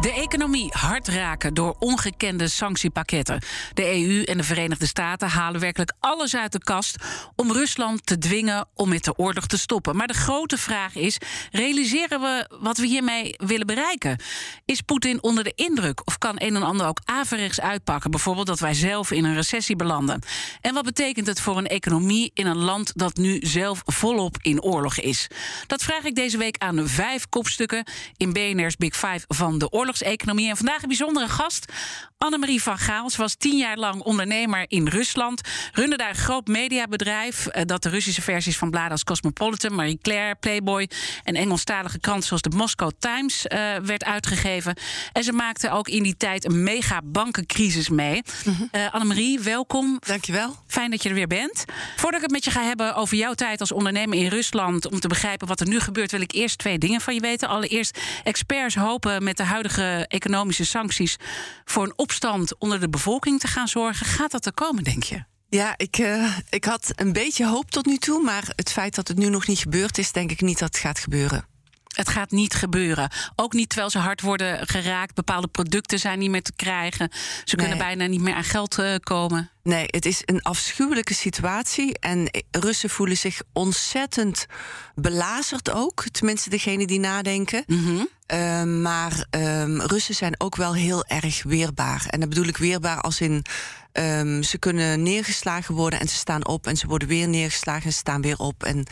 De economie hard raken door ongekende sanctiepakketten. De EU en de Verenigde Staten halen werkelijk alles uit de kast om Rusland te dwingen om met de oorlog te stoppen. Maar de grote vraag is: realiseren we wat we hiermee willen bereiken? Is Poetin onder de indruk of kan een en ander ook averechts uitpakken? Bijvoorbeeld dat wij zelf in een recessie belanden. En wat betekent het voor een economie in een land dat nu zelf volop in oorlog is? Dat vraag ik deze week aan vijf kopstukken in BNR's Big Five van de oorlog oorlogseconomie. En vandaag een bijzondere gast, Annemarie van Gaal. Ze was tien jaar lang ondernemer in Rusland. Runde daar een groot mediabedrijf eh, dat de Russische versies van bladen als Cosmopolitan, Marie Claire, Playboy en Engelstalige kranten zoals de Moscow Times uh, werd uitgegeven. En ze maakte ook in die tijd een mega bankencrisis mee. -hmm. Annemarie, welkom. Dankjewel. Fijn dat je er weer bent. Voordat ik het met je ga hebben over jouw tijd als ondernemer in Rusland, om te begrijpen wat er nu gebeurt, wil ik eerst twee dingen van je weten. Allereerst, experts hopen met de huidige economische sancties voor een opstand onder de bevolking te gaan zorgen. Gaat dat er komen, denk je? Ja, ik, uh, ik had een beetje hoop tot nu toe. Maar het feit dat het nu nog niet gebeurd is, denk ik niet dat het gaat gebeuren. Het gaat niet gebeuren. Ook niet terwijl ze hard worden geraakt. Bepaalde producten zijn niet meer te krijgen. Ze kunnen bijna niet meer aan geld uh, komen. Nee, het is een afschuwelijke situatie. En Russen voelen zich ontzettend belazerd ook. Tenminste, degene die nadenken. Mm -hmm. uh, maar um, Russen zijn ook wel heel erg weerbaar. En dat bedoel ik weerbaar als in... Um, ze kunnen neergeslagen worden en ze staan op. En ze worden weer neergeslagen en ze staan weer op. En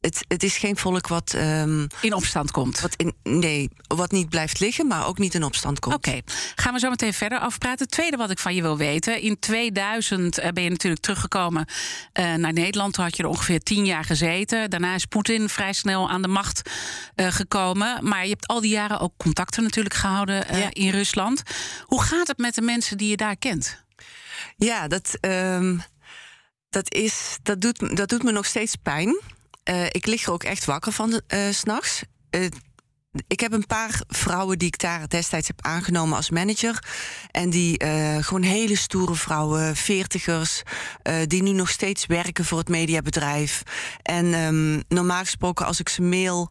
het, het is geen volk wat... Um, in opstand komt? Wat in, nee, wat niet blijft liggen, maar ook niet in opstand komt. Oké, okay. gaan we zo meteen verder afpraten. Het tweede wat ik van je wil weten. In 2000 ben je natuurlijk teruggekomen uh, naar Nederland. Toen had je er ongeveer tien jaar gezeten. Daarna is Poetin vrij snel aan de macht uh, gekomen. Maar je hebt al die jaren ook contacten natuurlijk gehouden ja. in Rusland. Hoe gaat het met de mensen die je daar kent? Ja, dat, um, dat, is, dat, doet, dat doet me nog steeds pijn. Uh, ik lig er ook echt wakker van uh, s'nachts. Uh, ik heb een paar vrouwen die ik daar destijds heb aangenomen als manager. En die gewoon hele stoere vrouwen, veertigers, die nu nog steeds werken voor het mediabedrijf. En um, normaal gesproken, als ik ze mail,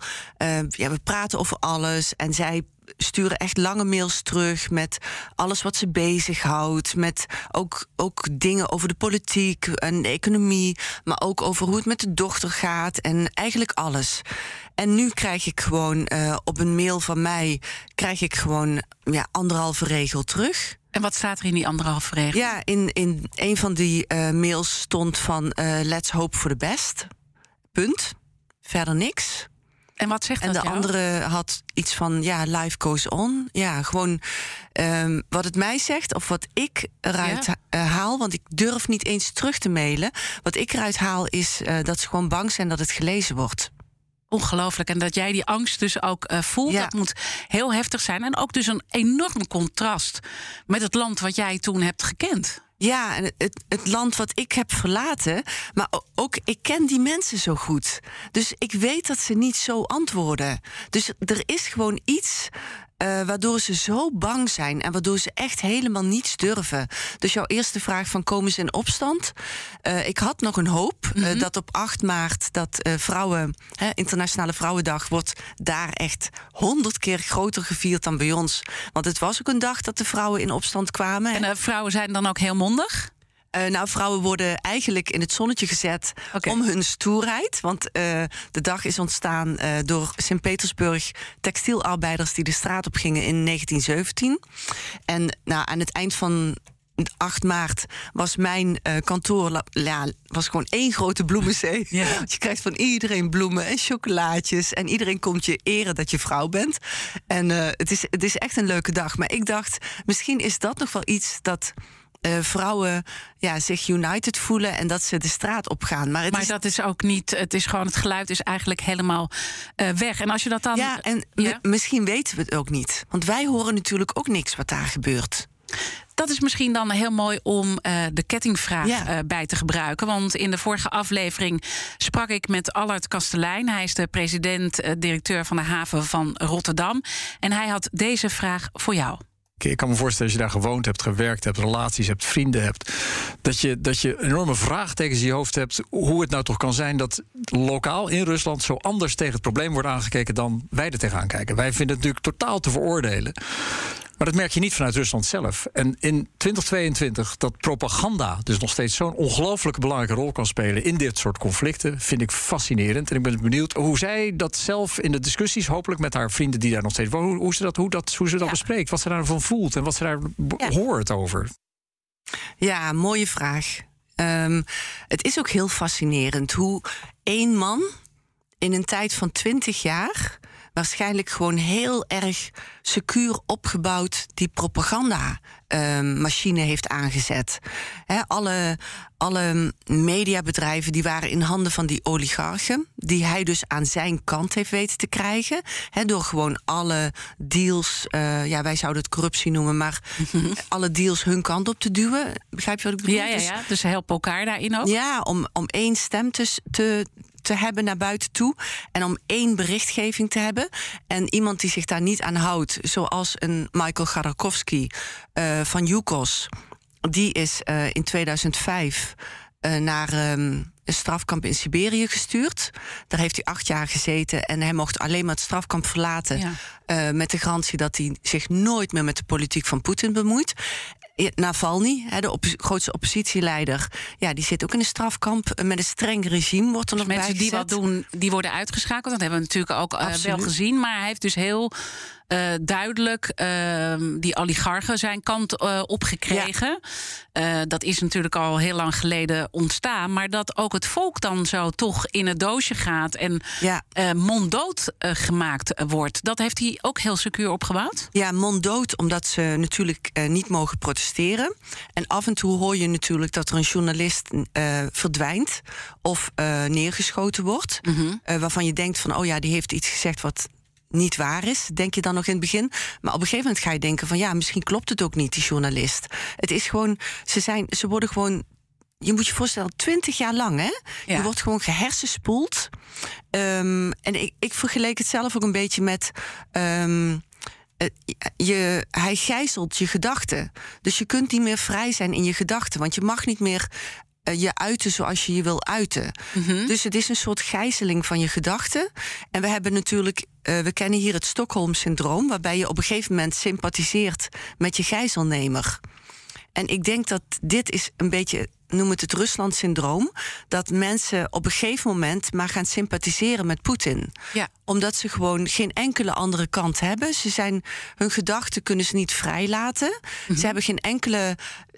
ja, we praten over alles. En zij sturen echt lange mails terug met alles wat ze bezighoudt. Met ook, ook dingen over de politiek en de economie. Maar ook over hoe het met de dochter gaat. En eigenlijk alles. En nu krijg ik gewoon uh, op een mail van mij... krijg ik gewoon ja, anderhalve regel terug. En wat staat er in die anderhalve regel? Ja, in, in een van die uh, mails stond van... Uh, let's hope for the best. Punt. Verder niks. En wat zegt en dat de jou? andere had iets van, ja, life goes on. Ja, gewoon um, wat het mij zegt of wat ik eruit ja. uh, haal... want ik durf niet eens terug te mailen. Wat ik eruit haal is uh, dat ze gewoon bang zijn dat het gelezen wordt. Ongelooflijk. En dat jij die angst dus ook uh, voelt, ja. dat moet heel heftig zijn. En ook dus een enorm contrast met het land wat jij toen hebt gekend. Ja, het, het, land wat ik heb verlaten, maar ook ik ken die mensen zo goed. Dus ik weet dat ze niet zo antwoorden. Dus er is gewoon iets uh, waardoor ze zo bang zijn en waardoor ze echt helemaal niets durven. Dus jouw eerste vraag van komen ze in opstand? Uh, ik had nog een hoop mm -hmm. uh, dat op 8 maart dat vrouwen, hè, Internationale Vrouwendag, wordt daar echt honderd keer groter gevierd dan bij ons. Want het was ook een dag dat de vrouwen in opstand kwamen. En vrouwen zijn dan ook heel mondig? Uh, nou, vrouwen worden eigenlijk in het zonnetje gezet okay. om hun stoerheid. Want uh, de dag is ontstaan uh, door Sint-Petersburg textielarbeiders die de straat op gingen in 1917. En nou, aan het eind van 8 maart was mijn uh, kantoor ja, was gewoon één grote bloemenzee. Ja. Je krijgt van iedereen bloemen en chocolaatjes. En iedereen komt je eren dat je vrouw bent. En uh, het, is, het is echt een leuke dag. Maar ik dacht, misschien is dat nog wel iets dat eh, vrouwen ja, zich united voelen en dat ze de straat opgaan. Maar, het Maar is, dat is ook niet. Het is gewoon. Het geluid is eigenlijk helemaal eh, weg. En als je dat dan. ja, en Ja. misschien weten we het ook niet. Want wij horen natuurlijk ook niks wat daar gebeurt. Dat is misschien dan heel mooi om eh, de kettingvraag Ja. bij te gebruiken. Want in de vorige aflevering sprak ik met Allard Kastelein. Hij is de president-directeur van de haven van Rotterdam. En hij had deze vraag voor jou. Ik- kan me voorstellen als je daar gewoond hebt, gewerkt hebt, relaties hebt, vrienden hebt. Dat je, dat je enorme vraagtekens in je hoofd hebt. Hoe het nou toch kan zijn dat lokaal in Rusland zo anders tegen het probleem wordt aangekeken dan wij er tegenaan kijken. Wij vinden het natuurlijk totaal te veroordelen. Maar dat merk je niet vanuit Rusland zelf. En in 2022 dat propaganda dus nog steeds zo'n ongelooflijke belangrijke rol kan spelen in dit soort conflicten, vind ik fascinerend. En ik ben benieuwd hoe zij dat zelf in de discussies, hopelijk met haar vrienden die daar nog steeds wonen, hoe, hoe ze dat, hoe dat, hoe ze dat Ja. bespreekt, wat ze daarvan voelt en wat ze daar Ja. hoort over. Ja, mooie vraag. Ehm, het is ook heel fascinerend hoe één man in een tijd van twintig jaar waarschijnlijk gewoon heel erg secuur opgebouwd die propaganda-machine heeft aangezet. Alle, alle mediabedrijven die waren in handen van die oligarchen, die hij dus aan zijn kant heeft weten te krijgen. Door gewoon alle deals, eh, ja, wij zouden het corruptie noemen, maar alle deals hun kant op te duwen. Begrijp je wat ik bedoel? Ja, ja, Dus- ja. Dus ze helpen elkaar daarin ook. ja, om, om één stem te, te, te hebben naar buiten toe. En om één berichtgeving te hebben. En iemand die zich daar niet aan houdt, zoals een Michael Garakowski eh, van Yukos. Die is eh, in 2005 eh, naar ehm, een strafkamp in Siberië gestuurd. Daar heeft hij acht jaar gezeten en hij mocht alleen maar het strafkamp verlaten. Ja. met de garantie dat hij zich nooit meer met de politiek van Poetin bemoeit. Navalny, hè, de grootste oppositieleider, ja, die zit ook in een strafkamp eh, met een streng regime. Wordt er nog Dus Mensen die wat doen, die worden uitgeschakeld. Dat hebben we natuurlijk ook eh, wel gezien. Maar hij heeft dus heel duidelijk ehm, die oligarchen zijn kant eh, opgekregen. Eh, dat is natuurlijk al heel lang geleden ontstaan. Maar dat ook het volk dan zo toch in het doosje gaat en Ja. eh, monddood eh, gemaakt wordt. Dat heeft hij ook heel secuur opgebouwd. Ja, monddood, omdat ze natuurlijk eh, niet mogen protesteren. En af en toe hoor je natuurlijk dat er een journalist eh, verdwijnt of eh, neergeschoten wordt. Eh, waarvan je denkt van, oh ja, die heeft iets gezegd wat niet waar is, denk je dan nog in het begin. Maar op een gegeven moment ga je denken van, ja, misschien klopt het ook niet, die journalist. Het is gewoon, ze, zijn, ze worden gewoon je moet je voorstellen, twintig jaar lang, hè? Ja. Je wordt gewoon gehersenspoeld. Ehm, en ik, ik vergeleek het zelf ook een beetje met. ehm, eh, je, hij gijzelt je gedachten. Dus je kunt niet meer vrij zijn in je gedachten. Want je mag niet meer je uiten zoals je je wil uiten. Dus het is een soort gijzeling van je gedachten. En we hebben natuurlijk. eh, we kennen hier het Stockholm-syndroom, waarbij je op een gegeven moment sympathiseert met je gijzelnemer. En ik denk dat dit is een beetje, noem het het Rusland-syndroom, dat mensen op een gegeven moment maar gaan sympathiseren met Poetin. Ja. Omdat ze gewoon geen enkele andere kant hebben. Ze zijn, hun gedachten kunnen ze niet vrijlaten. Ze hebben geen enkele.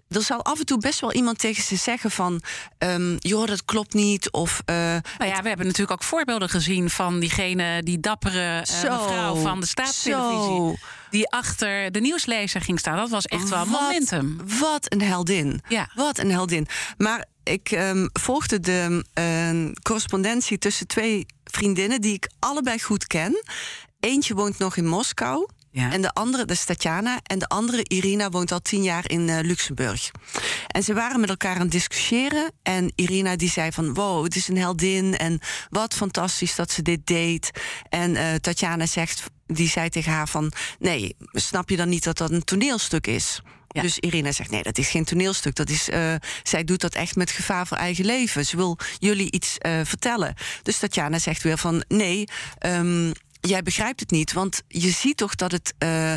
Er zal af en toe best wel iemand tegen ze zeggen van, ehm, joh, dat klopt niet. Of eh, Nou ja, we hebben natuurlijk ook voorbeelden gezien van diegene, die dappere eh, Zo, mevrouw van de staatstelevisie. zo. Die achter de nieuwslezer ging staan. Dat was echt wel een Wat- momentum. Wat een heldin. Ja. Wat een heldin. Maar ik ehm, volgde de eh, correspondentie tussen twee vriendinnen die ik allebei goed ken. Eentje woont nog in Moskou. Ja. En de andere, dat is Tatjana. En de andere, Irina, woont al tien jaar in eh, Luxemburg. En ze waren met elkaar aan het discussiëren. En Irina die zei van, wow, het is een heldin. En wat fantastisch dat ze dit deed. En eh, Tatjana zegt, die zei tegen haar van... nee, snap je dan niet dat dat een toneelstuk is? Ja. Dus Irina zegt, nee, dat is geen toneelstuk. Dat is, eh, zij doet dat echt met gevaar voor eigen leven. Ze wil jullie iets vertellen. Dus Tatjana zegt weer van, nee, ehm, jij begrijpt het niet. Want je ziet toch dat het... eh,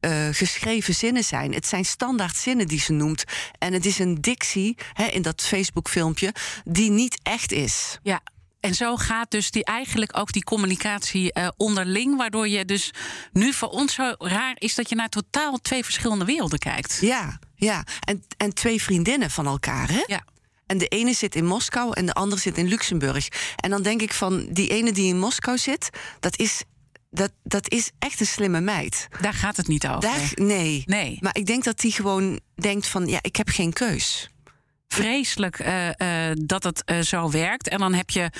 eh, geschreven zinnen zijn. Het zijn standaard zinnen die ze noemt. En het is een dictie hè, in dat Facebook-filmpje die niet echt is. Ja. En zo gaat dus die, eigenlijk ook die communicatie eh, onderling. Waardoor je dus nu voor ons zo raar is dat je naar totaal twee verschillende werelden kijkt. Ja, ja. En, en twee vriendinnen van elkaar, hè? Ja. En de ene zit in Moskou en de andere zit in Luxemburg. En dan denk ik van, die ene die in Moskou zit, dat is, dat, dat is echt een slimme meid. Daar gaat het niet over. Daar, nee. Nee. Maar ik denk dat die gewoon denkt van ja, ik heb geen keus. Vreselijk uh, uh, dat het uh, zo werkt. En dan heb je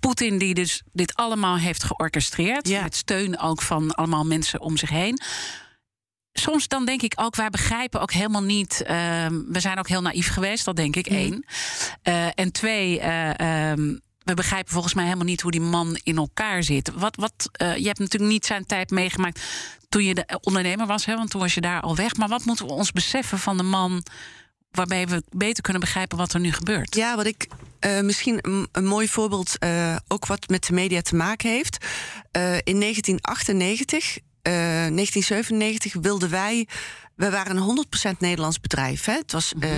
Poetin die dus dit allemaal heeft georchestreerd. Ja. Met steun ook van allemaal mensen om zich heen. Soms dan denk ik ook, wij begrijpen ook helemaal niet. ehm, we zijn ook heel naïef geweest, dat denk ik. één. Eh, en twee. eh, ehm, we begrijpen volgens mij helemaal niet hoe die man in elkaar zit. Wat, wat, eh, je hebt natuurlijk niet zijn tijd meegemaakt toen je de ondernemer was, hè, want toen was je daar al weg. Maar wat moeten we ons beseffen van de man waarbij we beter kunnen begrijpen wat er nu gebeurt? Ja, wat ik misschien een, een mooi voorbeeld, ook wat met de media te maken heeft. In 1998, eh, 1997 wilden wij. We waren een 100% Nederlands bedrijf. Hè? Het was eh,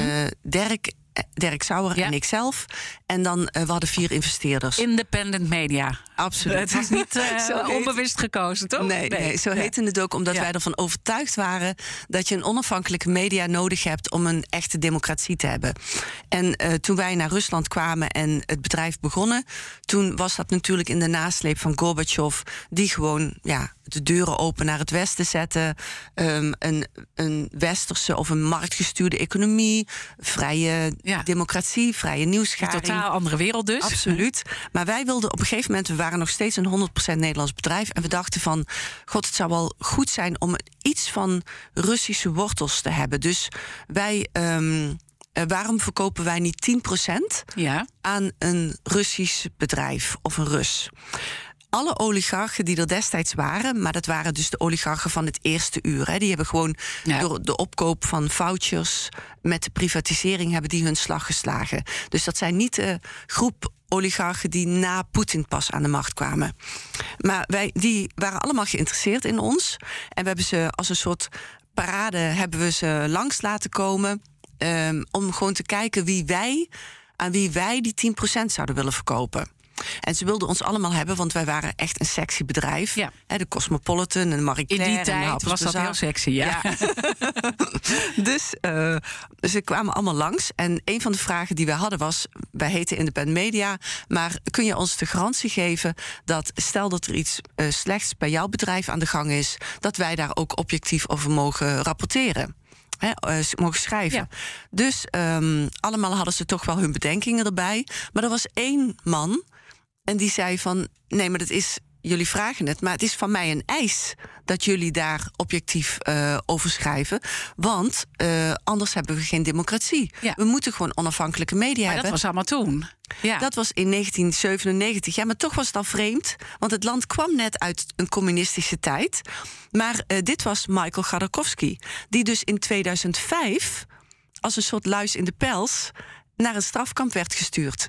Dirk, eh, Dirk Sauer Ja. en ikzelf. En dan eh, we hadden vier investeerders. Independent media. Absoluut. Het was niet Zo heet- onbewust gekozen, toch? Nee, nee, zo Ja. heette het ook omdat Ja. wij ervan overtuigd waren dat je een onafhankelijke media nodig hebt om een echte democratie te hebben. En eh, toen wij naar Rusland kwamen en het bedrijf begonnen, toen was dat natuurlijk in de nasleep van Gorbachev, die gewoon ja, de deuren open naar het Westen zette. Ehm, een, een westerse of een marktgestuurde economie, vrije Ja. democratie, vrije Een nieuwsgaring. totaal andere wereld dus. Absoluut. Maar wij wilden op een gegeven moment, we waren nog steeds een 100% Nederlands bedrijf. En we dachten van, god, het zou wel goed zijn om iets van Russische wortels te hebben. Dus wij, ehm, eh, waarom verkopen wij niet 10% Ja. aan een Russisch bedrijf of een Rus? Alle oligarchen die er destijds waren, maar dat waren dus de oligarchen van het eerste uur. Hè, die hebben gewoon Ja. door de opkoop van vouchers met de privatisering hebben die hun slag geslagen. Dus dat zijn niet de groep oligarchen die na Poetin pas aan de macht kwamen. Maar wij, die waren allemaal geïnteresseerd in ons. En we hebben ze als een soort parade hebben we ze langs laten komen. ehm, om gewoon te kijken wie wij, aan wie wij die 10% zouden willen verkopen. En ze wilden ons allemaal hebben, want wij waren echt een sexy bedrijf. Ja. De Cosmopolitan en Marie In Claire. die en de tijd Harper's was dat heel sexy, ja. dus eh, ze kwamen allemaal langs. En een van de vragen die we hadden was: wij heten Independent Media, maar kun je ons de garantie geven dat stel dat er iets eh, slechts bij jouw bedrijf aan de gang is, dat wij daar ook objectief over mogen rapporteren? Hè, eh, mogen schrijven. Ja. Dus ehm, allemaal hadden ze toch wel hun bedenkingen erbij. Maar er was één man en die zei van... nee, maar dat is... Jullie vragen het, maar het is van mij een eis dat jullie daar objectief eh, over schrijven. Want eh, anders hebben we geen democratie. Ja. We moeten gewoon onafhankelijke media Maar dat hebben. was allemaal toen. Ja. Dat was in 1997. Ja, maar toch was het al vreemd. Want het land kwam net uit een communistische tijd. Maar eh, dit was Michael Gadorkovsky. Die dus in 2005 als een soort luis in de pels naar een strafkamp werd gestuurd.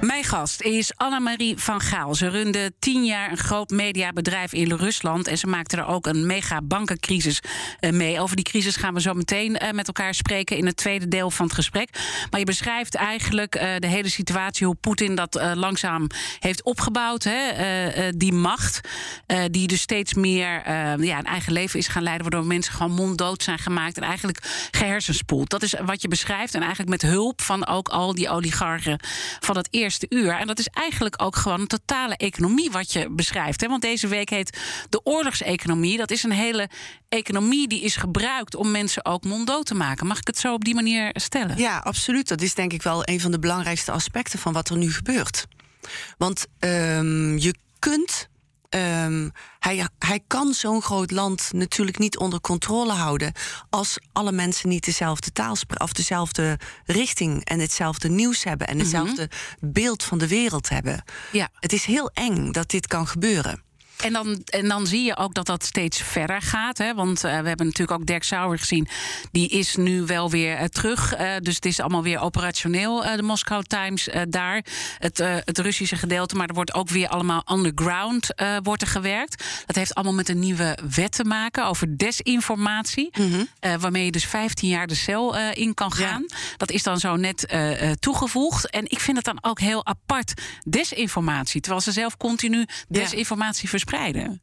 Mijn gast is Annemarie van Gaal. Ze runde tien jaar een groot mediabedrijf in Rusland. En ze maakte er ook een mega bankencrisis eh, mee. Over die crisis gaan we zo meteen eh, met elkaar spreken in het tweede deel van het gesprek. Maar je beschrijft eigenlijk eh, de hele situatie, hoe Poetin dat langzaam heeft opgebouwd. Hè? Die macht, die dus steeds meer ja, een eigen leven is gaan leiden. Waardoor mensen gewoon monddood zijn gemaakt. En eigenlijk gehersenspoeld. Dat is wat je beschrijft. En eigenlijk met hulp van ook al die oligarchen van het eerste uur. En dat is eigenlijk ook gewoon een totale economie wat je beschrijft. Hè? Want deze week heet de oorlogseconomie. Dat is een hele economie die is gebruikt om mensen ook monddood te maken. Mag ik het zo op die manier stellen? Ja, absoluut. Dat is denk ik wel een van de belangrijkste aspecten van wat er nu gebeurt. Want ehm, je kunt. Ehm, hij, hij kan zo'n groot land natuurlijk niet onder controle houden. als alle mensen niet dezelfde taal spreken. of dezelfde richting en hetzelfde nieuws hebben. en hetzelfde beeld van de wereld hebben. Ja. Het is heel eng dat dit kan gebeuren. En dan, en dan zie je ook dat dat steeds verder gaat. Hè? Want eh, we hebben natuurlijk ook Dirk Sauer gezien. Die is nu wel weer eh, terug. eh, dus het is allemaal weer operationeel, de Moscow Times daar. Het, het Russische gedeelte. Maar er wordt ook weer allemaal underground wordt er gewerkt. Dat heeft allemaal met een nieuwe wet te maken over desinformatie. eh, waarmee je dus 15 jaar de cel in kan Ja. gaan. Dat is dan zo net toegevoegd. En ik vind het dan ook heel apart. Desinformatie. Terwijl ze zelf continu desinformatie verspreiden.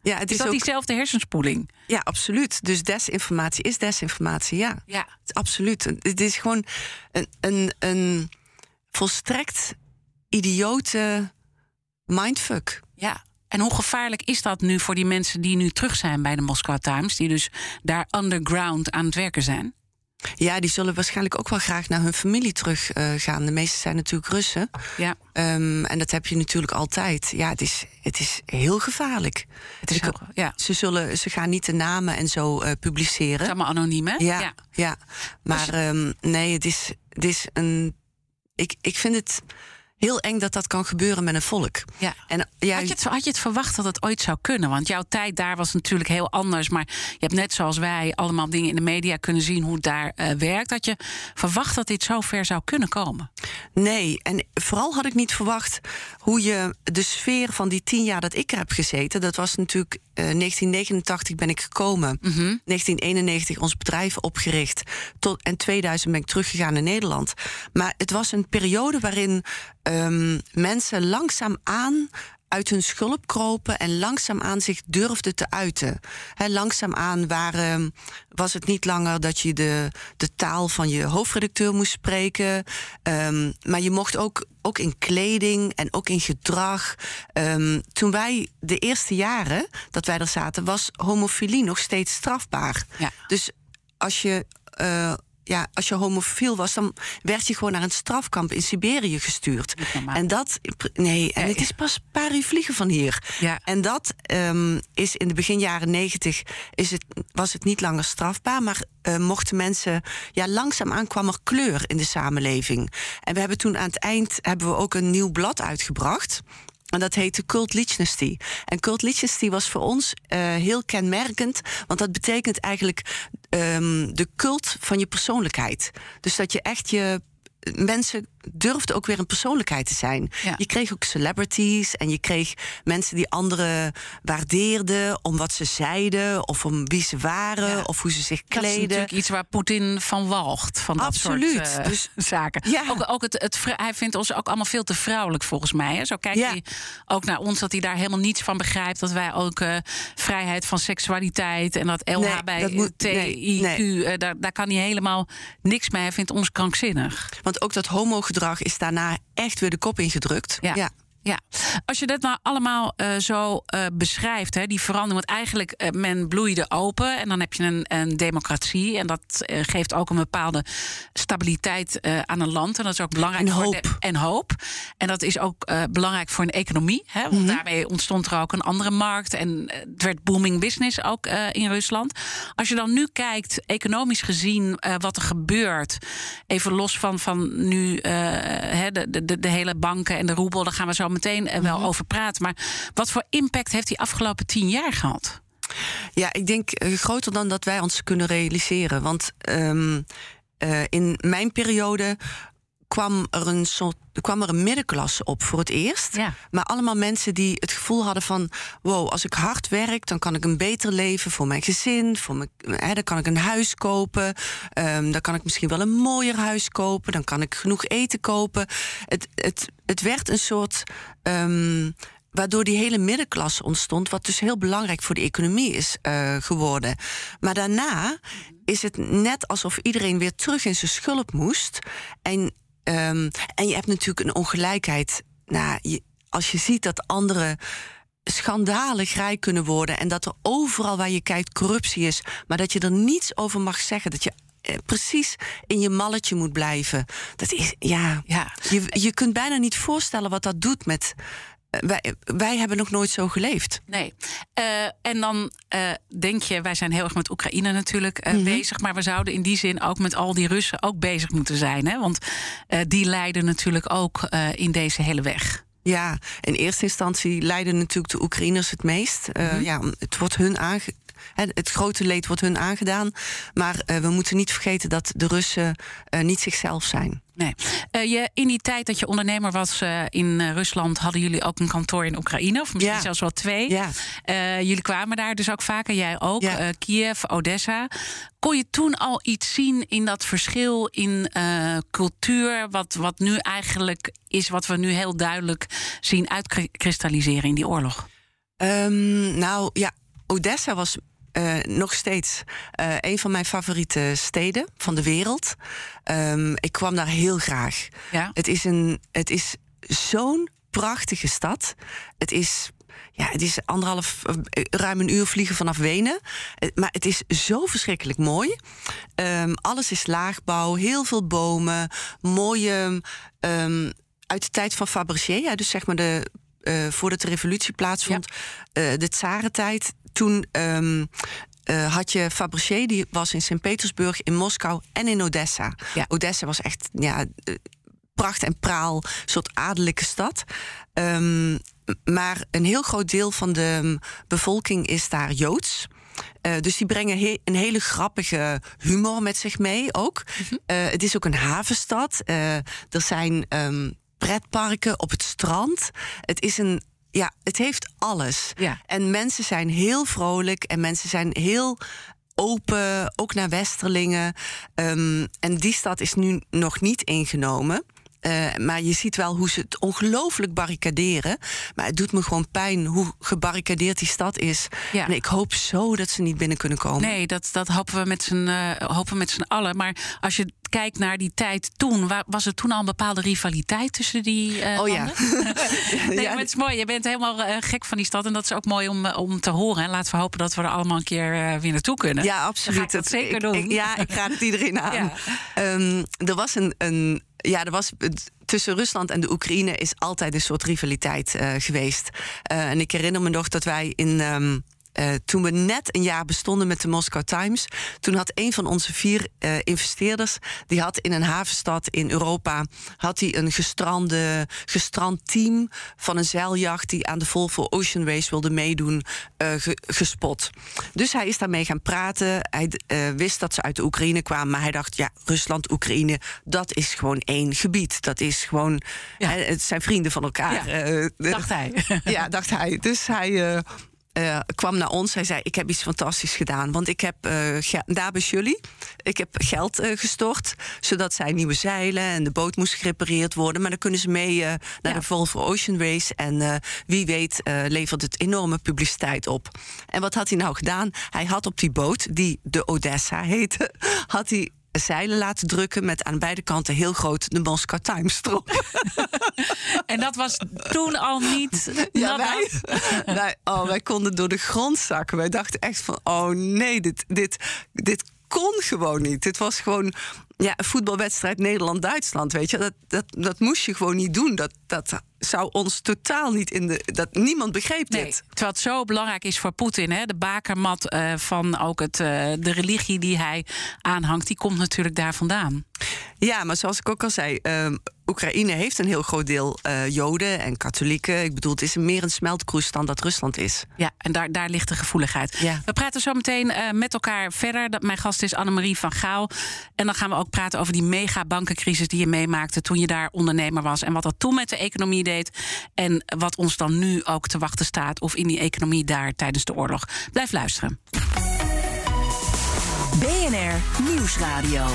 Ja, het is, is dat ook- diezelfde hersenspoeling? Ja, absoluut. Dus desinformatie is desinformatie, ja. Ja. Absoluut. Het is gewoon een, een, een volstrekt idiote mindfuck. Ja. En hoe gevaarlijk is dat nu voor die mensen die nu terug zijn bij de Moscow Times, die dus daar underground aan het werken zijn? Ja, die zullen waarschijnlijk ook wel graag naar hun familie terug eh, gaan. De meeste zijn natuurlijk Russen. Ja. Ehm, en dat heb je natuurlijk altijd. Ja, het is, het is heel gevaarlijk. Het is ja. Ze, zullen, ze gaan niet de namen en zo eh, Het publiceren. is allemaal anoniem, hè? Ja, ja. maar ehm, nee, het is, het is een. Ik, ik vind het heel eng dat dat kan gebeuren met een volk. Ja. En ja, Had je, het, had je het verwacht dat het ooit zou kunnen? Want jouw tijd daar was natuurlijk heel anders. Maar je hebt net zoals wij allemaal dingen in de media kunnen zien hoe het daar eh, werkt. Had je verwacht dat dit zo ver zou kunnen komen? Nee, en vooral had ik niet verwacht hoe je de sfeer van die tien jaar dat ik er heb gezeten. Dat was natuurlijk eh, 1989 ben ik gekomen, 1991 ons bedrijf opgericht, tot, en 2000 ben ik teruggegaan naar Nederland. Maar het was een periode waarin ehm, mensen langzaamaan uit hun schulp kropen en langzaamaan zich durfden te uiten. He, langzaamaan waren, was het niet langer dat je de, de taal van je hoofdredacteur moest spreken. ehm, maar je mocht ook, ook in kleding en ook in gedrag. Ehm, toen wij de eerste jaren dat wij er zaten, was homofilie nog steeds strafbaar. Ja. Dus als je. eh, ja, als je homofiel was, dan werd je gewoon naar een strafkamp in Siberië gestuurd. En dat, nee, en het is pas een paar uur vliegen van hier. Ja. En dat ehm, is in de begin jaren negentig is het, was het niet langer strafbaar, maar eh, mochten mensen, ja, langzaamaan kwam er kleur in de samenleving. En we hebben toen aan het eind hebben we ook een nieuw blad uitgebracht. En dat heette Cult Lichnesty. En Cult Lichnesty was voor ons eh, heel kenmerkend. Want dat betekent eigenlijk ehm, de cult van je persoonlijkheid. Dus dat je echt je. Mensen durfden ook weer een persoonlijkheid te zijn. Ja. Je kreeg ook celebrities en je kreeg mensen die anderen waardeerden om wat ze zeiden, of om wie ze waren, Ja. of hoe ze zich Dat is kleden. natuurlijk iets waar Poetin van walgt. Van dat Absoluut. soort eh, Dus- zaken. Ja. Ook, ook het, hij vindt ons ook allemaal veel te vrouwelijk, volgens mij. Hè? Zo kijkt hij ook naar ons, dat hij daar helemaal niets van begrijpt. Dat wij ook eh, vrijheid van seksualiteit en dat dat LHBTIQ, nee, eh, daar, daar kan hij helemaal niks mee. Hij vindt ons krankzinnig. Want ook dat homogedrag is daarna echt weer de kop ingedrukt. Ja. ja. Ja, als je dat nou allemaal eh, zo eh, beschrijft, hè, die verandering. Want eigenlijk, eh, men bloeide open en dan heb je een, een democratie. En dat geeft ook een bepaalde stabiliteit aan een land. En dat is ook belangrijk En voor hoop. de- en hoop. En dat is ook belangrijk voor een economie. Hè, want daarmee ontstond er ook een andere markt. En het werd booming business ook in Rusland. Als je dan nu kijkt, economisch gezien, wat er gebeurt. Even los van, van nu hè, de, de, de, de hele banken en de roebel. Daar gaan we zo meteen eh, wel over praten. Maar wat voor impact heeft die afgelopen tien jaar gehad? Ja, ik denk eh, groter dan dat wij ons kunnen realiseren. Want ehm, eh, in mijn periode kwam er een soort kwam er een middenklasse op voor het eerst. Ja. Maar allemaal mensen die het gevoel hadden van... wow, als ik hard werk, dan kan ik een beter leven voor mijn gezin. Voor mijn, hè, dan kan ik een huis kopen. ehm, dan kan ik misschien wel een mooier huis kopen. Dan kan ik genoeg eten kopen. Het, het, het werd een soort... ehm, waardoor die hele middenklasse ontstond... wat dus heel belangrijk voor de economie is eh, geworden. Maar daarna is het net alsof iedereen weer terug in zijn schulp moest. En, ehm, en je hebt natuurlijk een ongelijkheid. Nou, je, als je ziet dat anderen schandalig rijk kunnen worden... en dat er overal waar je kijkt corruptie is... maar dat je er niets over mag zeggen... dat je eh, precies in je malletje moet blijven. Dat is, ja... Ja. Je, je kunt bijna niet voorstellen wat dat doet met... Wij, wij hebben nog nooit zo geleefd. Nee. Eh, en dan eh, denk je, wij zijn heel erg met Oekraïne natuurlijk eh, Mhm. bezig. Maar we zouden in die zin ook met al die Russen ook bezig moeten zijn. Hè? Want die lijden natuurlijk ook in deze hele weg. Ja, in eerste instantie lijden natuurlijk de Oekraïners het meest. Eh, Ja, het wordt hun aange het grote leed wordt hun aangedaan. Maar eh, we moeten niet vergeten dat de Russen eh, niet zichzelf zijn. Nee. Eh, je, in die tijd dat je ondernemer was in Rusland, hadden jullie ook een kantoor in Oekraïne, of misschien Ja. zelfs wel twee. Ja. Jullie kwamen daar dus ook vaker, jij ook, Ja. Kiev, Odessa. Kon je toen al iets zien in dat verschil in cultuur, wat, wat nu eigenlijk is, wat we nu heel duidelijk zien uitkristalliseren in die oorlog? Ehm, nou ja, Odessa was eh, nog steeds eh, een van mijn favoriete steden van de wereld. Ehm, ik kwam daar heel graag. Ja. Het is, een, het is zo'n prachtige stad. Het is ja, het is anderhalf, eh, ruim een uur vliegen vanaf Wenen. Maar het is zo verschrikkelijk mooi. Ehm, alles is laagbouw, heel veel bomen, mooie. ehm, uit de tijd van Fabergé, ja, dus zeg maar de, eh, voordat de revolutie plaatsvond, eh, de tsarentijd. Toen ehm, eh, had je Fabergé, die was in Sint-Petersburg, in Moskou en in Odessa. Ja. Odessa was echt ja, eh, pracht en praal, een soort adellijke stad. Ehm, maar een heel groot deel van de bevolking is daar Joods. Eh, dus die brengen he- een hele grappige humor met zich mee ook. Eh, het is ook een havenstad. Er zijn ehm, pretparken op het strand. Het is een. Ja, het heeft alles. Ja. En mensen zijn heel vrolijk en mensen zijn heel open, ook naar Westerlingen. Ehm, en die stad is nu nog niet ingenomen. Eh, maar je ziet wel hoe ze het ongelooflijk barricaderen. Maar het doet me gewoon pijn hoe gebarricadeerd die stad is. Ja. En ik hoop zo dat ze niet binnen kunnen komen. Nee, dat, dat hopen we met z'n hopen met z'n allen. Maar als je kijkt naar die tijd toen, wa- was er toen al een bepaalde rivaliteit tussen die eh Oh ja. nee, Ja. maar het is mooi. Je bent helemaal gek van die stad. En dat is ook mooi om, om te horen. En laten we hopen dat we er allemaal een keer weer naartoe kunnen. Ja, absoluut. ga dat zeker ik- doen. ik- ja, ik raad het iedereen aan. Ja. Ehm, er was een, een. Ja, er was. Tussen Rusland en de Oekraïne is altijd een soort rivaliteit eh, geweest. Eh, en ik herinner me nog dat wij in. ehm, eh, toen we net een jaar bestonden met de Moscow Times, toen had een van onze vier eh, investeerders, die had in een havenstad in Europa, had hij een gestrande, gestrand team van een zeiljacht die aan de Volvo Ocean Race wilde meedoen, eh, ge- gespot. Dus hij is daarmee gaan praten. Hij wist dat ze uit de Oekraïne kwamen, maar hij dacht, ja, Rusland, Oekraïne, dat is gewoon één gebied. Dat is gewoon, Ja. het zijn vrienden van elkaar. Ja, Dacht hij. ja, dacht hij. Dus hij eh, kwam naar ons. Hij zei: Ik heb iets fantastisch gedaan. Want ik heb eh, daar bij jullie. Ik heb geld eh, gestort. Zodat zij nieuwe zeilen en de boot moest gerepareerd worden. Maar dan kunnen ze mee naar Ja. de Volvo Ocean Race. En wie weet levert het enorme publiciteit op. En wat had hij nou gedaan? Hij had op die boot, die de Odessa heette, had hij. Zeilen laten drukken met aan beide kanten heel groot de Moscow Times erop. En dat was toen al niet. Ja, wij, wij, oh, wij konden door de grond zakken. Wij dachten echt van, oh nee, dit, dit, dit kon gewoon niet. Dit was gewoon ja, een voetbalwedstrijd Nederland-Duitsland, weet je. Dat, dat, dat moest je gewoon niet doen. Dat, dat zou ons totaal niet in de... Dat, niemand begreep Nee, dit. terwijl het zo belangrijk is voor Poetin. Hè? De bakermat eh, van ook het, eh, de religie die hij aanhangt, die komt natuurlijk daar vandaan. Ja, maar zoals ik ook al zei... ehm, Oekraïne heeft een heel groot deel eh, Joden en katholieken. Ik bedoel, het is meer een smeltkroes dan dat Rusland is. Ja, en daar, daar ligt de gevoeligheid. Ja. We praten zo meteen eh, met elkaar verder. Dat, mijn gast is Annemarie van Gaal. En dan gaan we ook praten over die mega bankencrisis die je meemaakte toen je daar ondernemer was. En wat dat toen met de economie deed. En wat ons dan nu ook te wachten staat. Of in die economie daar tijdens de oorlog. Blijf luisteren. BNR Nieuwsradio.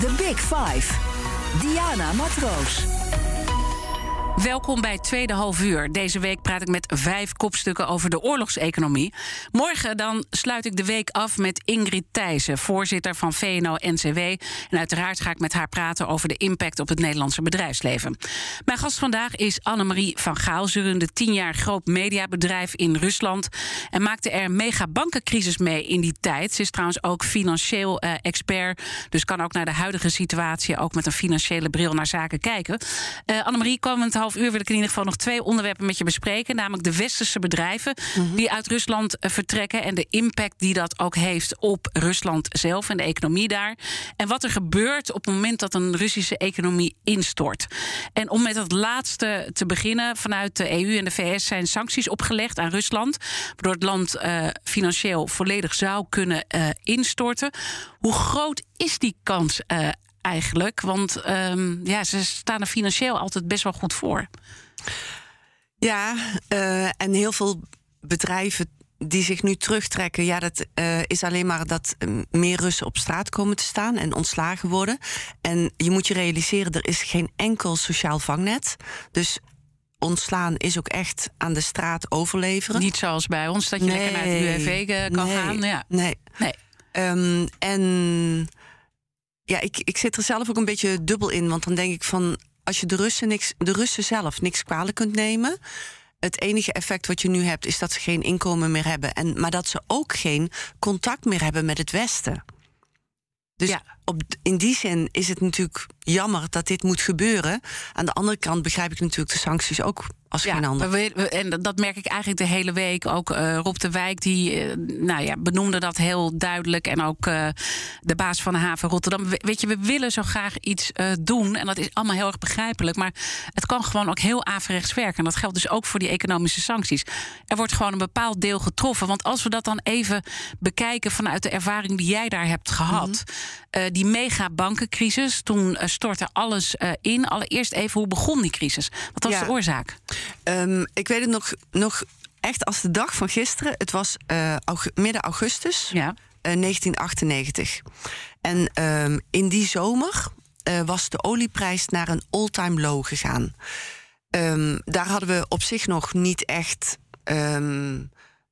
The Big Five. Diana Matroos. Welkom bij Tweede Half Uur. Deze week praat ik met vijf kopstukken over de oorlogseconomie. Morgen dan sluit ik de week af met Ingrid Thijssen, voorzitter van VNO-NCW. En uiteraard ga ik met haar praten over de impact op het Nederlandse bedrijfsleven. Mijn gast vandaag is Annemarie van Gaal. Runde tien jaar groot mediabedrijf in Rusland... en maakte er een mega bankencrisis mee in die tijd. Ze is trouwens ook financieel eh, expert... dus kan ook naar de huidige situatie... ook met een financiële bril naar zaken kijken. Eh Annemarie, komend half uur wil ik in ieder geval nog twee onderwerpen met je bespreken. Namelijk de westerse bedrijven die uit Rusland eh, vertrekken. En de impact die dat ook heeft op Rusland zelf en de economie daar. En wat er gebeurt op het moment dat een Russische economie instort. En om met het laatste te beginnen. Vanuit de EU en de VS zijn sancties opgelegd aan Rusland. Waardoor het land eh, financieel volledig zou kunnen eh, instorten. Hoe groot is die kans eh, eigenlijk? Want ehm, ja, ze staan er financieel altijd best wel goed voor. Ja, eh, en heel veel bedrijven die zich nu terugtrekken, ja, dat eh, is alleen maar dat eh, meer Russen op straat komen te staan en ontslagen worden. En je moet je realiseren, er is geen enkel sociaal vangnet. Dus ontslaan is ook echt aan de straat overleveren. Niet zoals bij ons, dat je lekker naar het UWV kan nee, gaan. Ja. Nee. Nee. Ehm, en ja, ik, ik zit er zelf ook een beetje dubbel in. Want dan denk ik van. als je de Russen, niks, de Russen zelf niks kwalijk kunt nemen. Het enige effect wat je nu hebt, is dat ze geen inkomen meer hebben. En, maar dat ze ook geen contact meer hebben met het Westen. Dus Ja. Op, in die zin is het natuurlijk jammer dat dit moet gebeuren. Aan de andere kant begrijp ik natuurlijk de sancties ook als geen ander. we- we- en dat merk ik eigenlijk de hele week. Ook eh, Rob de Wijk, die eh, nou ja, benoemde dat heel duidelijk. En ook eh, de baas van de haven Rotterdam. We- Weet je, we willen zo graag iets doen. En dat is allemaal heel erg begrijpelijk. Maar het kan gewoon ook heel averechts werken. En dat geldt dus ook voor die economische sancties. Er wordt gewoon een bepaald deel getroffen. Want als we dat dan even bekijken vanuit de ervaring die jij daar hebt gehad. eh, die mega bankencrisis, toen eh, stortte alles eh, in. Allereerst even, hoe begon die crisis? Wat was Ja. de oorzaak? Ehm, ik weet het nog, nog echt als de dag van gisteren. Het was eh, midden augustus Ja. eh, 1998. En ehm, in die zomer was de olieprijs naar een all-time low gegaan. Ehm, daar hadden we op zich nog niet echt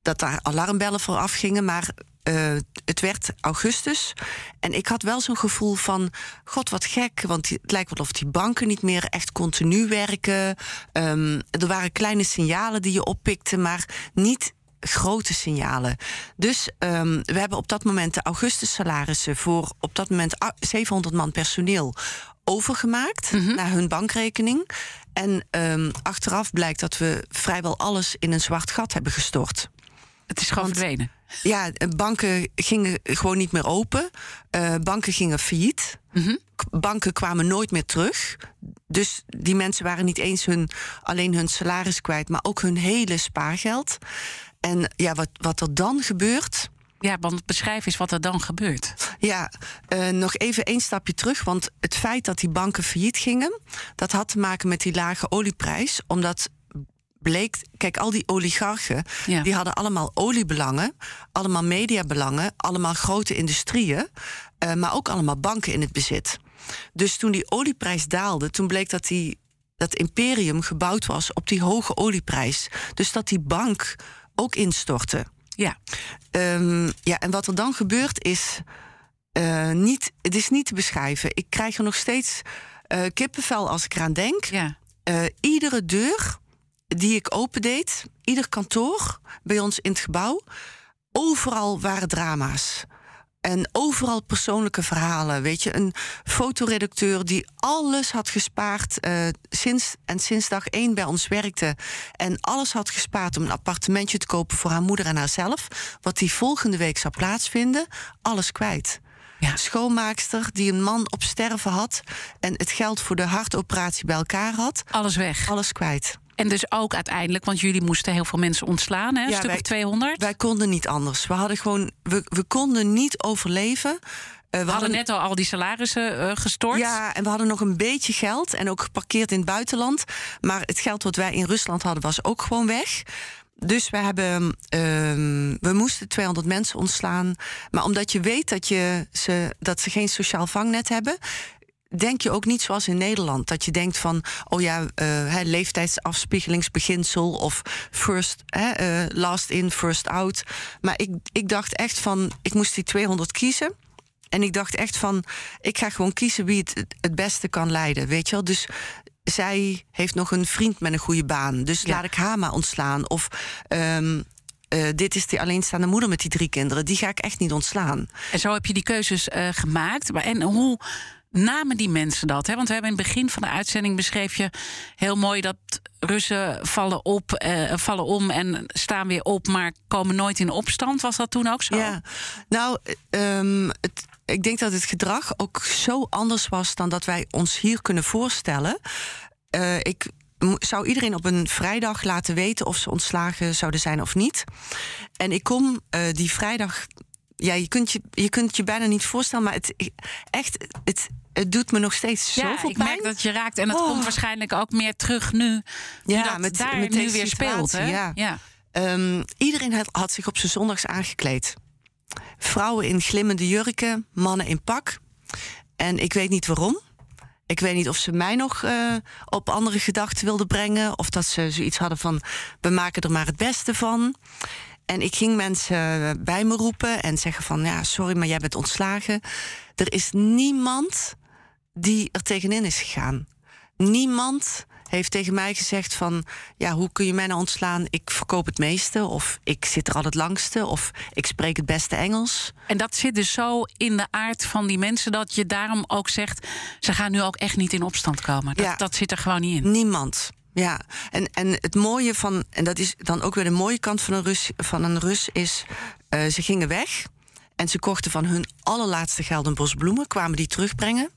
dat daar alarmbellen voor afgingen, maar eh, het werd augustus. En ik had wel zo'n gevoel van: God, wat gek. Want het lijkt wel of die banken niet meer echt continu werken. Ehm, er waren kleine signalen die je oppikte, maar niet grote signalen. Dus ehm, we hebben op dat moment de augustus salarissen voor op dat moment a- 700 man personeel overgemaakt naar hun bankrekening. En ehm, achteraf blijkt dat we vrijwel alles in een zwart gat hebben gestort. Het is gewoon verdwenen. Ja, eh, banken gingen gewoon niet meer open. Eh, banken gingen failliet. K- Banken kwamen nooit meer terug. Dus die mensen waren niet eens hun, alleen hun salaris kwijt, maar ook hun hele spaargeld. En ja, wat, wat er dan gebeurt. Ja, want beschrijf eens wat er dan gebeurt. Ja, eh, nog even één stapje terug. Want het feit dat die banken failliet gingen, dat had te maken met die lage olieprijs. Omdat bleek, kijk, al die oligarchen, Ja. die hadden allemaal oliebelangen, allemaal mediabelangen, allemaal grote industrieën, eh, maar ook allemaal banken in het bezit. Dus toen die olieprijs daalde, toen bleek dat die, dat imperium gebouwd was op die hoge olieprijs. Dus dat die bank ook instortte. Ja, Ehm, ja, en wat er dan gebeurt is eh, niet, het is niet te beschrijven. Ik krijg er nog steeds eh, kippenvel als ik eraan denk. ja. Iedere deur die ik opendeed, ieder kantoor bij ons in het gebouw, overal waren drama's. En overal persoonlijke verhalen. Weet je, een fotoredacteur die alles had gespaard eh, sinds, en sinds dag één bij ons werkte. En alles had gespaard om een appartementje te kopen voor haar moeder en haarzelf. Wat die volgende week zou plaatsvinden, alles kwijt. Ja. Schoonmaakster die een man op sterven had en het geld voor de hartoperatie bij elkaar had, Alles weg. alles kwijt. En dus ook uiteindelijk, want jullie moesten heel veel mensen ontslaan, hè? Een Ja, stuk wij- of 200. Wij konden niet anders. We hadden gewoon, we, we konden niet overleven. Eh, we hadden net al al die salarissen eh, gestort. Ja, en we hadden nog een beetje geld en ook geparkeerd in het buitenland. Maar het geld wat wij in Rusland hadden was ook gewoon weg. Dus we, hebben, ehm, we moesten 200 mensen ontslaan. Maar omdat je weet dat, je ze, dat ze geen sociaal vangnet hebben, denk je ook niet zoals in Nederland. Dat je denkt van, oh ja, eh, leeftijdsafspiegelingsbeginsel of first, eh, last in, first out. Maar ik, ik dacht echt van, ik moest die 200 kiezen. En ik dacht echt van, ik ga gewoon kiezen wie het het beste kan leiden, weet je wel. Dus zij heeft nog een vriend met een goede baan. Dus Ja. laat ik haar maar ontslaan. Of ehm, eh, dit is die alleenstaande moeder met die drie kinderen. Die ga ik echt niet ontslaan. En zo heb je die keuzes gemaakt. Maar en hoe namen die mensen dat? Hè? Want we hebben in het begin van de uitzending beschreef je heel mooi dat Russen vallen op, eh, vallen om en staan weer op, maar komen nooit in opstand. Was dat toen ook zo? Ja, nou, ehm, het, ik denk dat het gedrag ook zo anders was dan dat wij ons hier kunnen voorstellen. Eh, ik zou iedereen op een vrijdag laten weten of ze ontslagen zouden zijn of niet. En ik kom eh, die vrijdag. Ja, je kunt je, je kunt je bijna niet voorstellen, maar het echt, het, het doet me nog steeds Ja, zoveel ik pijn. merk dat je raakt. En het Oh. komt waarschijnlijk ook meer terug nu. nu Ja, dat met- daar met nu deze weer speelt. Hè? ja. ja. Ehm, iedereen had, had zich op zijn zondags aangekleed. Vrouwen in glimmende jurken, mannen in pak. En ik weet niet waarom. Ik weet niet of ze mij nog eh, op andere gedachten wilden brengen. Of dat ze zoiets hadden van: we maken er maar het beste van. En ik ging mensen bij me roepen en zeggen: van ja, sorry, maar jij bent ontslagen. Er is niemand die er tegenin is gegaan. niemand heeft tegen mij gezegd van... ja, hoe kun je mij nou ontslaan? Ik verkoop het meeste, of ik zit er al het langste... of ik spreek het beste Engels. En dat zit dus zo in de aard van die mensen... dat je daarom ook zegt, ze gaan nu ook echt niet in opstand komen. Dat, Ja. dat zit er gewoon niet in. Niemand. Ja, en, en het mooie van, en dat is dan ook weer de mooie kant van een Rus, van een Rus is, eh, ze gingen weg en ze kochten van hun allerlaatste geld een bos bloemen, kwamen die terugbrengen.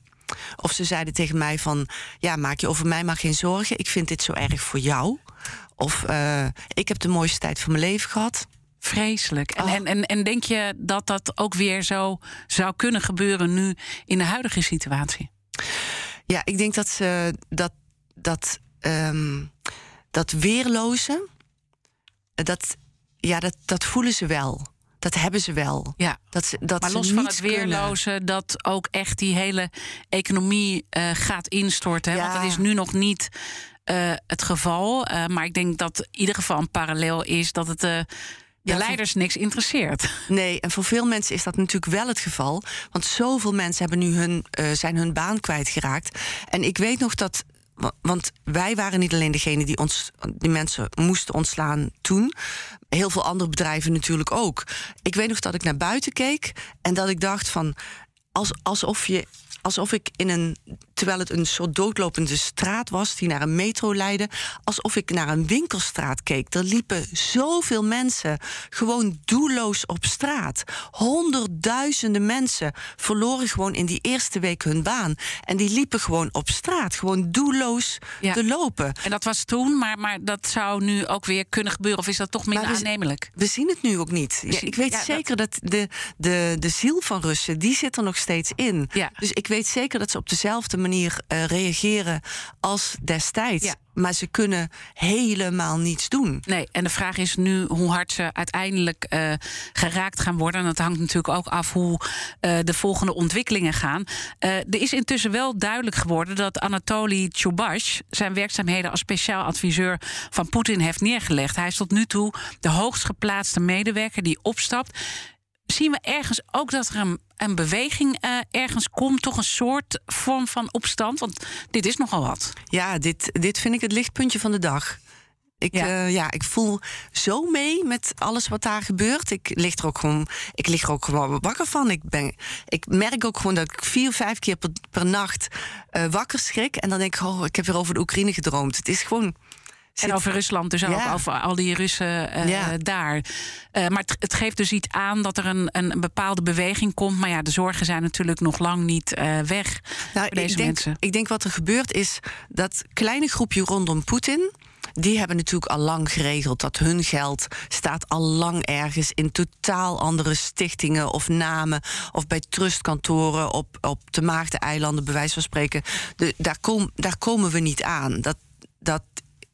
Of ze zeiden tegen mij van, ja, maak je over mij maar geen zorgen, ik vind dit zo erg voor jou. Of eh, ik heb de mooiste tijd van mijn leven gehad. Vreselijk. En, Oh. en, en, en denk je dat dat ook weer zo zou kunnen gebeuren nu in de huidige situatie? Ja, ik denk dat ze dat, dat, ehm, dat weerloze, dat, ja, dat, dat voelen ze wel. Dat hebben ze wel. Ja. Dat ze, dat Maar los van het weerloze, dat ook echt die hele economie eh, gaat instorten. Ja. Want dat is nu nog niet eh, het geval. Eh, maar ik denk dat in ieder geval een parallel is dat het eh, de Ja, leiders niks interesseert. Nee, en voor veel mensen is dat natuurlijk wel het geval. Want zoveel mensen hebben nu hun, eh, zijn hun baan kwijtgeraakt. En ik weet nog dat. Wa- Want wij waren niet alleen degene die ons, die mensen moesten ontslaan toen. Heel veel andere bedrijven natuurlijk ook. Ik weet nog dat ik naar buiten keek en dat ik dacht van. Als, alsof je. Alsof ik in een. Terwijl het een soort doodlopende straat was die naar een metro leidde. Alsof ik naar een winkelstraat keek. Er liepen zoveel mensen gewoon doelloos op straat. Honderdduizenden mensen verloren gewoon in die eerste week hun baan. En die liepen gewoon op straat. Gewoon doelloos Ja. te lopen. En dat was toen, maar, maar dat zou nu ook weer kunnen gebeuren. Of is dat toch minder we- aannemelijk? We zien het nu ook niet. Ik weet ja, dat- zeker dat, de, de, de ziel van Russen, die zit er nog steeds in. Ja. Dus ik weet zeker dat ze op dezelfde manier eh, reageren als destijds. Ja. Maar ze kunnen helemaal niets doen. Nee, en de vraag is nu hoe hard ze uiteindelijk eh, geraakt gaan worden. En dat hangt natuurlijk ook af hoe eh, de volgende ontwikkelingen gaan. Er is intussen wel duidelijk geworden dat Anatoly Chubash zijn werkzaamheden als speciaal adviseur van Poetin heeft neergelegd. Hij is tot nu toe de hoogst geplaatste medewerker die opstapt. Zien we ergens ook dat er een, een beweging eh, ergens komt, toch een soort vorm van opstand? Want dit is nogal wat. Ja, dit, dit vind ik het lichtpuntje van de dag. Ik, Ja. ja. ja, ik voel zo mee met alles wat daar gebeurt. Ik lig er ook gewoon, ik lig er ook gewoon wakker van. Ik, ben, ik merk ook gewoon dat ik vier, vijf keer per, per nacht eh, wakker schrik. En dan denk ik, oh, ik heb weer over de Oekraïne gedroomd. Het is gewoon. En over Rusland dus ook, over al die Russen eh, Ja. daar. Eh, maar het, het geeft dus iets aan dat er een, een bepaalde beweging komt. Maar ja, de zorgen zijn natuurlijk nog lang niet eh, weg Nou, deze ik, denk, mensen. ik denk wat er gebeurt is dat kleine groepje rondom Poetin. Die hebben natuurlijk al lang geregeld dat hun geld staat al lang ergens in totaal andere stichtingen of namen. Of bij trustkantoren op, op de Maagdeneilanden, bij wijze van spreken. De, daar, kom, daar komen we niet aan. Dat, dat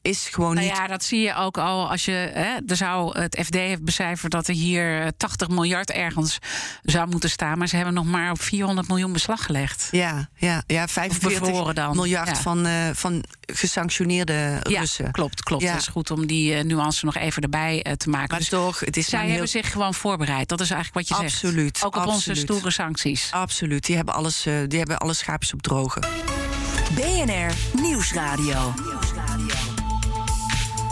is gewoon Nou niet. ja, dat zie je ook al als je. Hè, er zou, het FD heeft becijferd dat er hier eh, 80 miljard ergens zou moeten staan. Maar ze hebben nog maar op 400 miljoen beslag gelegd. Ja, ja, ja 45 bevroren dan. miljard Ja. van, eh, van gesanctioneerde Russen. Ja, klopt, klopt. Ja. Het is goed om die eh, nuance nog even erbij eh, te maken. Maar Dus toch, het is zij maar hebben heel- zich gewoon voorbereid. Dat is eigenlijk wat je zegt. Absoluut, Ook op onze stoere sancties. Absoluut, die hebben alles, eh, die hebben alle schaapjes op drogen. BNR Nieuwsradio.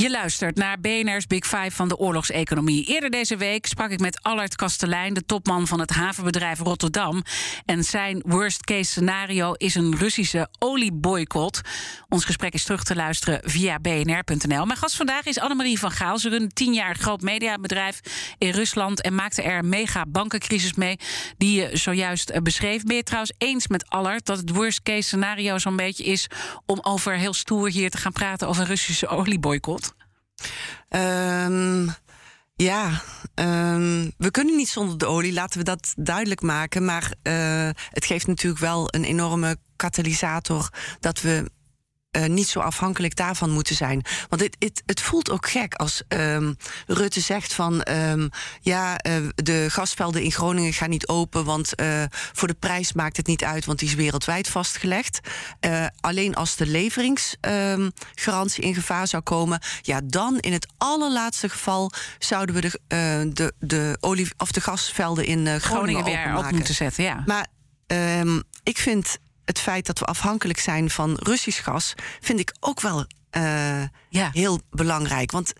Je luistert naar BNR's Big Five van de oorlogseconomie. Eerder deze week sprak ik met Allard Kastelein, de topman van het havenbedrijf Rotterdam. En zijn worst case scenario is een Russische olieboycott. Ons gesprek is terug te luisteren via bnr.nl. Mijn gast vandaag is Annemarie van Gaal. Ze runt tien jaar groot mediabedrijf in Rusland en maakte er een mega bankencrisis mee die je zojuist eh, beschreef. Ben je trouwens eens met Allard dat het worst case scenario zo'n beetje is om over heel stoer hier te gaan praten over een Russische olieboycott? Ehm, ja, ehm, we kunnen niet zonder de olie, laten we dat duidelijk maken. Maar eh, het geeft natuurlijk wel een enorme katalysator dat we eh, niet zo afhankelijk daarvan moeten zijn. Want het, het, het voelt ook gek als ehm, Rutte zegt van ehm, ja, eh, de gasvelden in Groningen gaan niet open, want eh, voor de prijs maakt het niet uit, want die is wereldwijd vastgelegd. Alleen als de leveringsgarantie in gevaar zou komen, ja, dan in het allerlaatste geval zouden we de, de, de, olie, of de gasvelden in Groningen, Groningen weer op moeten zetten, ja. Maar ehm, ik vind het feit dat we afhankelijk zijn van Russisch gas, vind ik ook wel eh, Ja. heel belangrijk. Want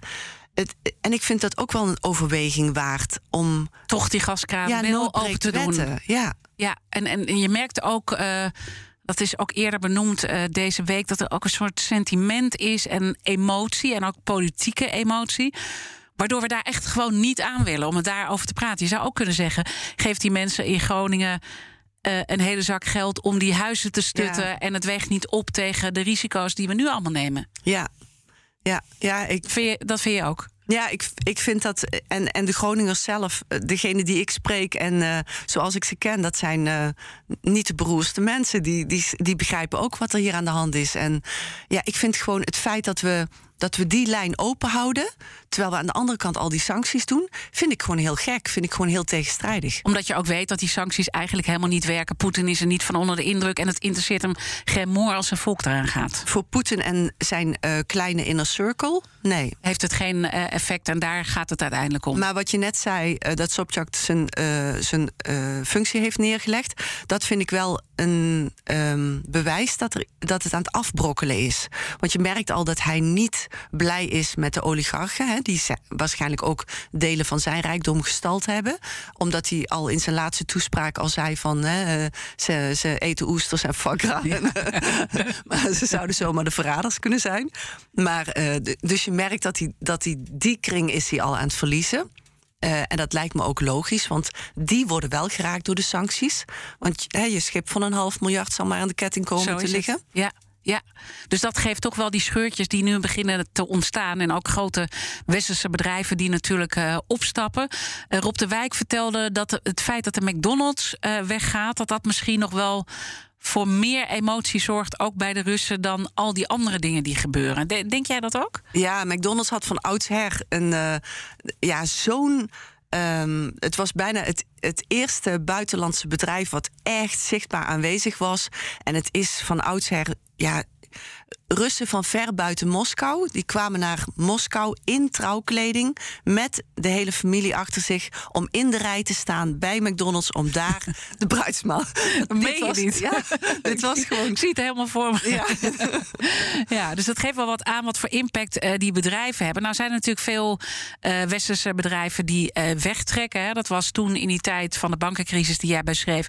het, en ik vind dat ook wel een overweging waard om Toch die gaskraan ja, open te doen. Ja, Ja, en, en, en je merkt ook, eh, dat is ook eerder benoemd eh, deze week, dat er ook een soort sentiment is en emotie en ook politieke emotie. Waardoor we daar echt gewoon niet aan willen om het daarover te praten. Je zou ook kunnen zeggen: geef die mensen in Groningen eh, een hele zak geld om die huizen te stutten. Ja. En het weegt niet op tegen de risico's die we nu allemaal nemen. ja, ja, ja. Ik, Vind je, dat vind je ook? Ja, ik, ik vind dat. En, en de Groningers zelf, eh, degene die ik spreek en eh, zoals ik ze ken, dat zijn niet de beroerdste mensen. Die, die, die begrijpen ook wat er hier aan de hand is. En ja, ik vind gewoon het feit dat we, dat we die lijn open houden, terwijl we aan de andere kant al die sancties doen, vind ik gewoon heel gek. Vind ik gewoon heel tegenstrijdig. Omdat je ook weet dat die sancties eigenlijk helemaal niet werken. Poetin is er niet van onder de indruk. En het interesseert hem geen moer als zijn volk eraan gaat. Voor Poetin en zijn eh, kleine inner circle, nee. Heeft het geen eh, effect en daar gaat het uiteindelijk om. Maar wat je net zei, eh, dat Sobchak zijn, zijn functie heeft neergelegd, dat vind ik wel een ehm, bewijs dat, er, dat het aan het afbrokkelen is. Want je merkt al dat hij niet blij is met de oligarchen, hè, die waarschijnlijk ook delen van zijn rijkdom gestald hebben. Omdat hij al in zijn laatste toespraak al zei van hè, eh, ze, ze eten oesters en gras. maar ze zouden zomaar de verraders kunnen zijn. Maar, eh, dus je merkt dat hij, dat hij die kring is hij al aan het verliezen. Eh, en dat lijkt me ook logisch, want die worden wel geraakt door de sancties. Want hè, je schip van een half miljard zal maar aan de ketting komen te het. liggen. Ja. Ja, dus dat geeft toch wel die scheurtjes die nu beginnen te ontstaan. En ook grote westerse bedrijven die natuurlijk eh, opstappen. Eh, Rob de Wijk vertelde dat het feit dat de McDonald's weggaat, dat dat misschien nog wel voor meer emotie zorgt, ook bij de Russen, dan al die andere dingen die gebeuren. De- Denk jij dat ook? Ja, McDonald's had van oudsher een eh, ja, zo'n. ehm, het was bijna het, het eerste buitenlandse bedrijf wat echt zichtbaar aanwezig was. En het is van oudsher. Ja, Russen van ver buiten Moskou, die kwamen naar Moskou in trouwkleding met de hele familie achter zich om in de rij te staan bij McDonald's om daar de bruidsmaal. meen je was- niet? Ja, dit was gewoon. Ik zie het helemaal voor me. Ja. Ja, dus dat geeft wel wat aan wat voor impact eh, die bedrijven hebben. Nou zijn er natuurlijk veel eh, westerse bedrijven die eh, wegtrekken. Hè. Dat was toen in die tijd van de bankencrisis die jij beschreef,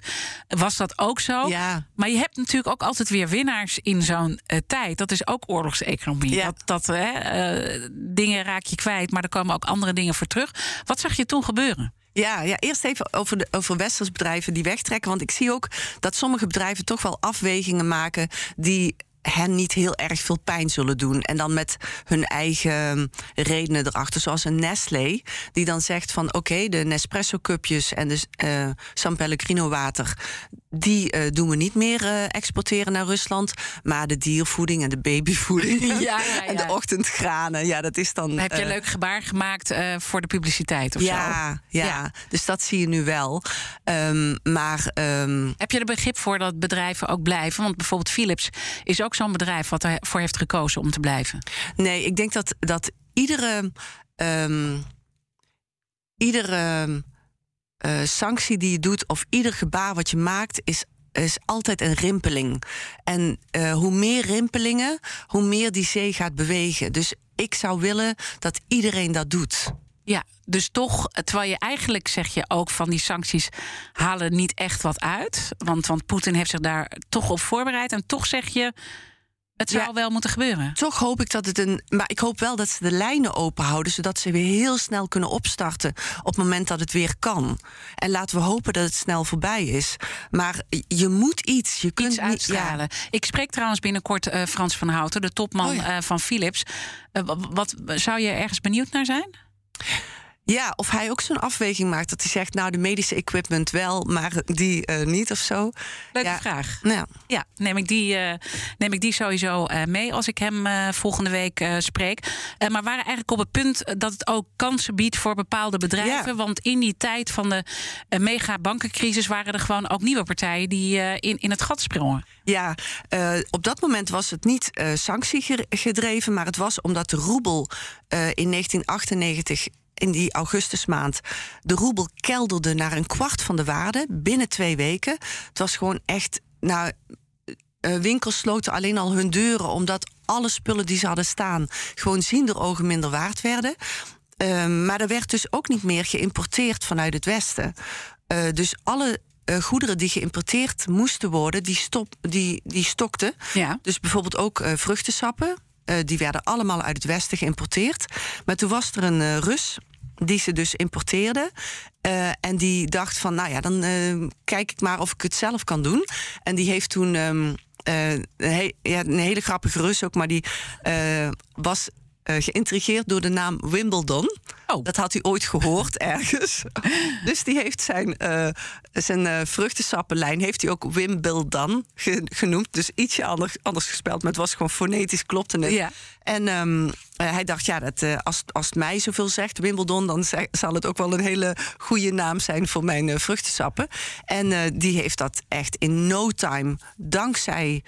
was dat ook zo. Ja. Maar je hebt natuurlijk ook altijd weer winnaars in zo'n tijd. Dat is ook oorlogseconomie. Ja. Dat, dat hè, eh, dingen raak je kwijt, maar er komen ook andere dingen voor terug. Wat zag je toen gebeuren? Ja, ja, eerst even over, de, over westers bedrijven die wegtrekken. Want ik zie ook dat sommige bedrijven toch wel afwegingen maken die hen niet heel erg veel pijn zullen doen. En dan met hun eigen redenen erachter. Zoals een Nestlé, die dan zegt van... oké, de Nespresso-cupjes en de eh, San Pellegrino water... die eh, doen we niet meer eh, exporteren naar Rusland. Maar de diervoeding en de babyvoeding... Ja, ja, en de ochtendgranen, ja, dat is dan... Heb je een leuk gebaar gemaakt voor de publiciteit of zo? ja, ja, dus dat zie je nu wel. Ehm, maar ehm, Heb je er begrip voor dat bedrijven ook blijven? Want bijvoorbeeld Philips is ook zo'n bedrijf wat ervoor heeft gekozen om te blijven. nee, ik denk dat, dat iedere, ehm, iedere eh, sanctie die je doet of ieder gebaar wat je maakt is. Is altijd een rimpeling. En eh, hoe meer rimpelingen, hoe meer die zee gaat bewegen. Dus ik zou willen dat iedereen dat doet. Ja, dus toch, terwijl je eigenlijk zeg je ook van die sancties halen niet echt wat uit. Want, want Poetin heeft zich daar toch op voorbereid. En toch zeg je, het zou Ja. wel moeten gebeuren. Toch hoop ik dat het een. Maar ik hoop wel dat ze de lijnen open houden. Zodat ze weer heel snel kunnen opstarten. op het moment dat het weer kan. En laten we hopen dat het snel voorbij is. Maar je moet iets. Je kunt Iets niet. uitstralen. Ik spreek trouwens binnenkort eh, Frans van Houten, de topman Oh ja. eh, van Philips. Eh, wa- wat, zou je ergens benieuwd naar zijn? Ja, of hij ook zo'n afweging maakt dat hij zegt, nou de medische equipment wel, maar die uh, niet of zo. Leuke ja. vraag. Ja. ja, neem ik die, uh, neem ik die sowieso uh, mee als ik hem volgende week spreek. maar waren eigenlijk op het punt dat het ook kansen biedt voor bepaalde bedrijven. Ja. Want in die tijd van de mega bankencrisis waren er gewoon ook nieuwe partijen die in, in het gat sprongen. Ja, op dat moment was het niet sanctiegedreven, maar het was omdat de roebel in 1998 in die augustusmaand de roebel kelderde naar een kwart van de waarde binnen twee weken. Het was gewoon echt. Nou, winkels sloten alleen al hun deuren omdat alle spullen die ze hadden staan gewoon ziender ogen minder waard werden. Uh, maar er werd dus ook niet meer geïmporteerd vanuit het Westen. Uh, dus alle uh, goederen die geïmporteerd moesten worden, die, stop, die, die stokten. Ja. Dus bijvoorbeeld ook vruchtensappen. Uh, die werden allemaal uit het Westen geïmporteerd. Maar toen was er een uh, Rus die ze dus importeerde. Uh, en die dacht van, nou ja, dan kijk ik maar of ik het zelf kan doen. En die heeft toen uh, een, ja, een, hele grappige Rus ook, maar die was geïntrigeerd door de naam Wimbledon. Oh. Dat had hij ooit gehoord ergens. dus die heeft zijn, zijn vruchtensappenlijn heeft hij ook Wimbledon ge genoemd. Dus ietsje anders, anders gespeld, maar het was gewoon fonetisch klopte het. Ja. En um, hij dacht, ja, dat, uh, als, als het mij zoveel zegt, Wimbledon, dan zeg, zal het ook wel een hele goede naam zijn voor mijn uh, vruchtensappen. En uh, die heeft dat echt in no time, dankzij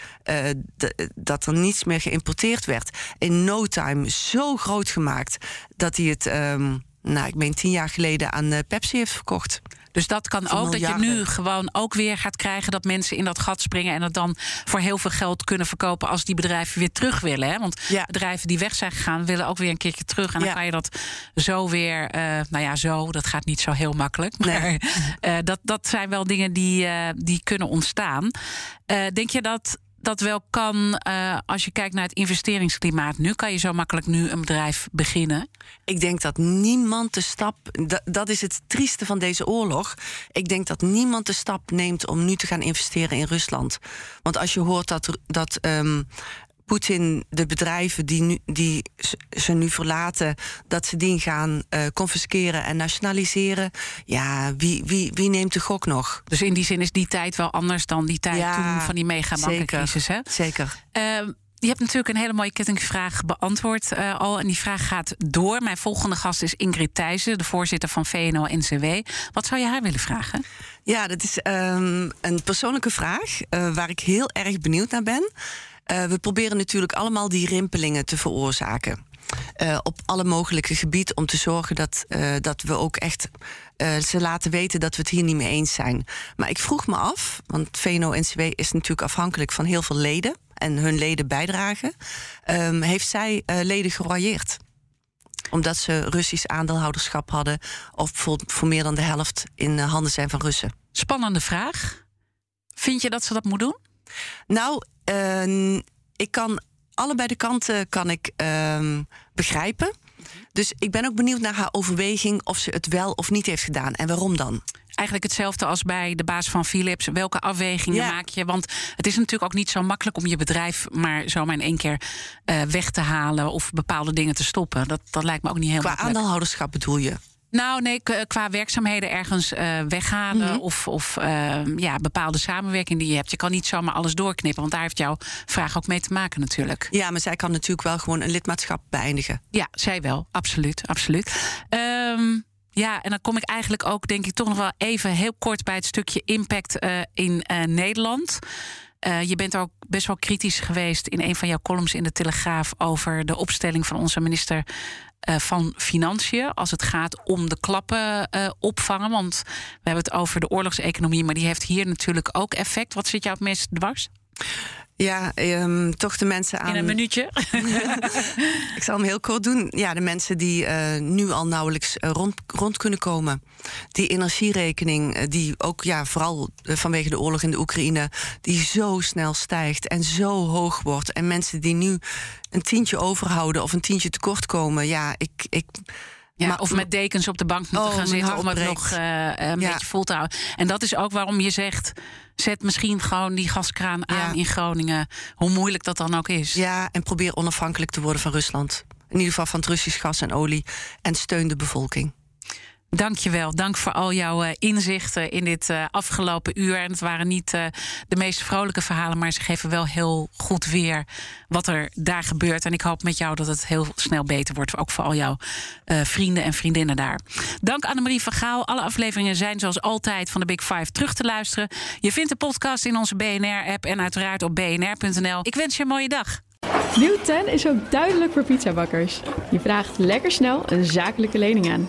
dat er niets meer geïmporteerd werd, in no time zo groot gemaakt dat hij het, um, nou, ik meen tien jaar geleden aan Pepsi heeft verkocht. Dus dat kan ook dat je nu gewoon ook weer gaat krijgen dat mensen in dat gat springen en het dan voor heel veel geld kunnen verkopen als die bedrijven weer terug willen. Hè? Want ja. bedrijven die weg zijn gegaan willen ook weer een keertje terug. En dan ja. kan je dat zo weer, uh, nou ja, zo, dat gaat niet zo heel makkelijk. Maar nee. uh, dat, dat zijn wel dingen die, uh, die kunnen ontstaan. denk je dat dat wel kan uh, als je kijkt naar het investeringsklimaat nu? Kan je zo makkelijk nu een bedrijf beginnen? Ik denk dat niemand de stap. Dat, is het trieste van deze oorlog. Ik denk dat niemand de stap neemt om nu te gaan investeren in Rusland. Want als je hoort dat. dat um, Poetin de bedrijven die, nu, die ze nu verlaten, dat ze die gaan uh, confisceren en nationaliseren. Ja, wie, wie, wie neemt de gok nog? Dus in die zin is die tijd wel anders dan die tijd ja, toen van die megabankencrisis. Zeker. Hè? zeker. Uh, je hebt natuurlijk een hele mooie kettingvraag beantwoord uh, al. En die vraag gaat door. Mijn volgende gast is Ingrid Thijssen, de voorzitter van VNO-NCW. Wat zou je haar willen vragen? Ja, dat is um, een persoonlijke vraag uh, waar ik heel erg benieuwd naar ben. Uh, we proberen natuurlijk allemaal die rimpelingen te veroorzaken. Uh, op alle mogelijke gebieden om te zorgen dat, uh, dat we ook echt uh, ze laten weten dat we het hier niet mee eens zijn. Maar ik vroeg me af, want VNO-NCW is natuurlijk afhankelijk van heel veel leden en hun leden bijdragen. Um, heeft zij leden geroyeerd? Omdat ze Russisch aandeelhouderschap hadden, of voor, voor meer dan de helft in handen zijn van Russen. Spannende vraag. Vind je dat ze dat moet doen? Nou, uh, ik kan allebei de kanten kan ik uh, begrijpen. Dus ik ben ook benieuwd naar haar overweging of ze het wel of niet heeft gedaan en waarom dan. Eigenlijk hetzelfde als bij de baas van Philips. Welke afwegingen Ja. maak je? Want het is natuurlijk ook niet zo makkelijk om je bedrijf maar zomaar in één keer eh, weg te halen of bepaalde dingen te stoppen. Dat, dat lijkt me ook niet heel Qua makkelijk. aandeelhouderschap bedoel je? Nou, nee, k- qua werkzaamheden ergens eh, weghalen Mhm. of, of eh, ja, bepaalde samenwerking die je hebt. Je kan niet zomaar alles doorknippen, want daar heeft jouw vraag ook mee te maken natuurlijk. Ja, maar zij kan natuurlijk wel gewoon een lidmaatschap beëindigen. Ja, zij wel, absoluut, absoluut. Ehm, ja, en dan kom ik eigenlijk ook, denk ik, toch nog wel even heel kort bij het stukje impact eh, in eh, Nederland. Eh, je bent ook best wel kritisch geweest in een van jouw columns in de Telegraaf over de opstelling van onze minister eh, van Financiën. Als het gaat om de klappen eh, opvangen. Want we hebben het over de oorlogseconomie, maar die heeft hier natuurlijk ook effect. Wat zit jou het meest dwars? Ja, ehm, toch de mensen aan. In een minuutje. Ik zal hem heel kort doen. Ja, de mensen die uh, nu al nauwelijks uh, rond, rond kunnen komen. Die energierekening, uh, die ook ja, vooral vanwege de oorlog in de Oekraïne, die zo snel stijgt en zo hoog wordt. En mensen die nu een tientje overhouden of een tientje tekort komen. Ja, ik. ik Ja, maar- of met dekens op de bank moeten Oh, gaan zitten om het nog eh, een Ja. beetje vol te houden. En dat is ook waarom je zegt: zet misschien gewoon die gaskraan aan Ja. in Groningen. Hoe moeilijk dat dan ook is. Ja, en probeer onafhankelijk te worden van Rusland. In ieder geval van het Russisch gas en olie. En steun de bevolking. Dankjewel. Dank voor al jouw uh, inzichten in dit uh, afgelopen uur. En het waren niet uh, de meest vrolijke verhalen, maar ze geven wel heel goed weer wat er daar gebeurt. En ik hoop met jou dat het heel snel beter wordt. Ook voor al jouw vrienden en vriendinnen daar. Dank Annemarie van Gaal. Alle afleveringen zijn zoals altijd van de Big Five terug te luisteren. Je vindt de podcast in onze BNR-app en uiteraard op bnr.nl. Ik wens je een mooie dag. Nieuw 10 is ook duidelijk voor pizzabakkers. Je vraagt lekker snel een zakelijke lening aan.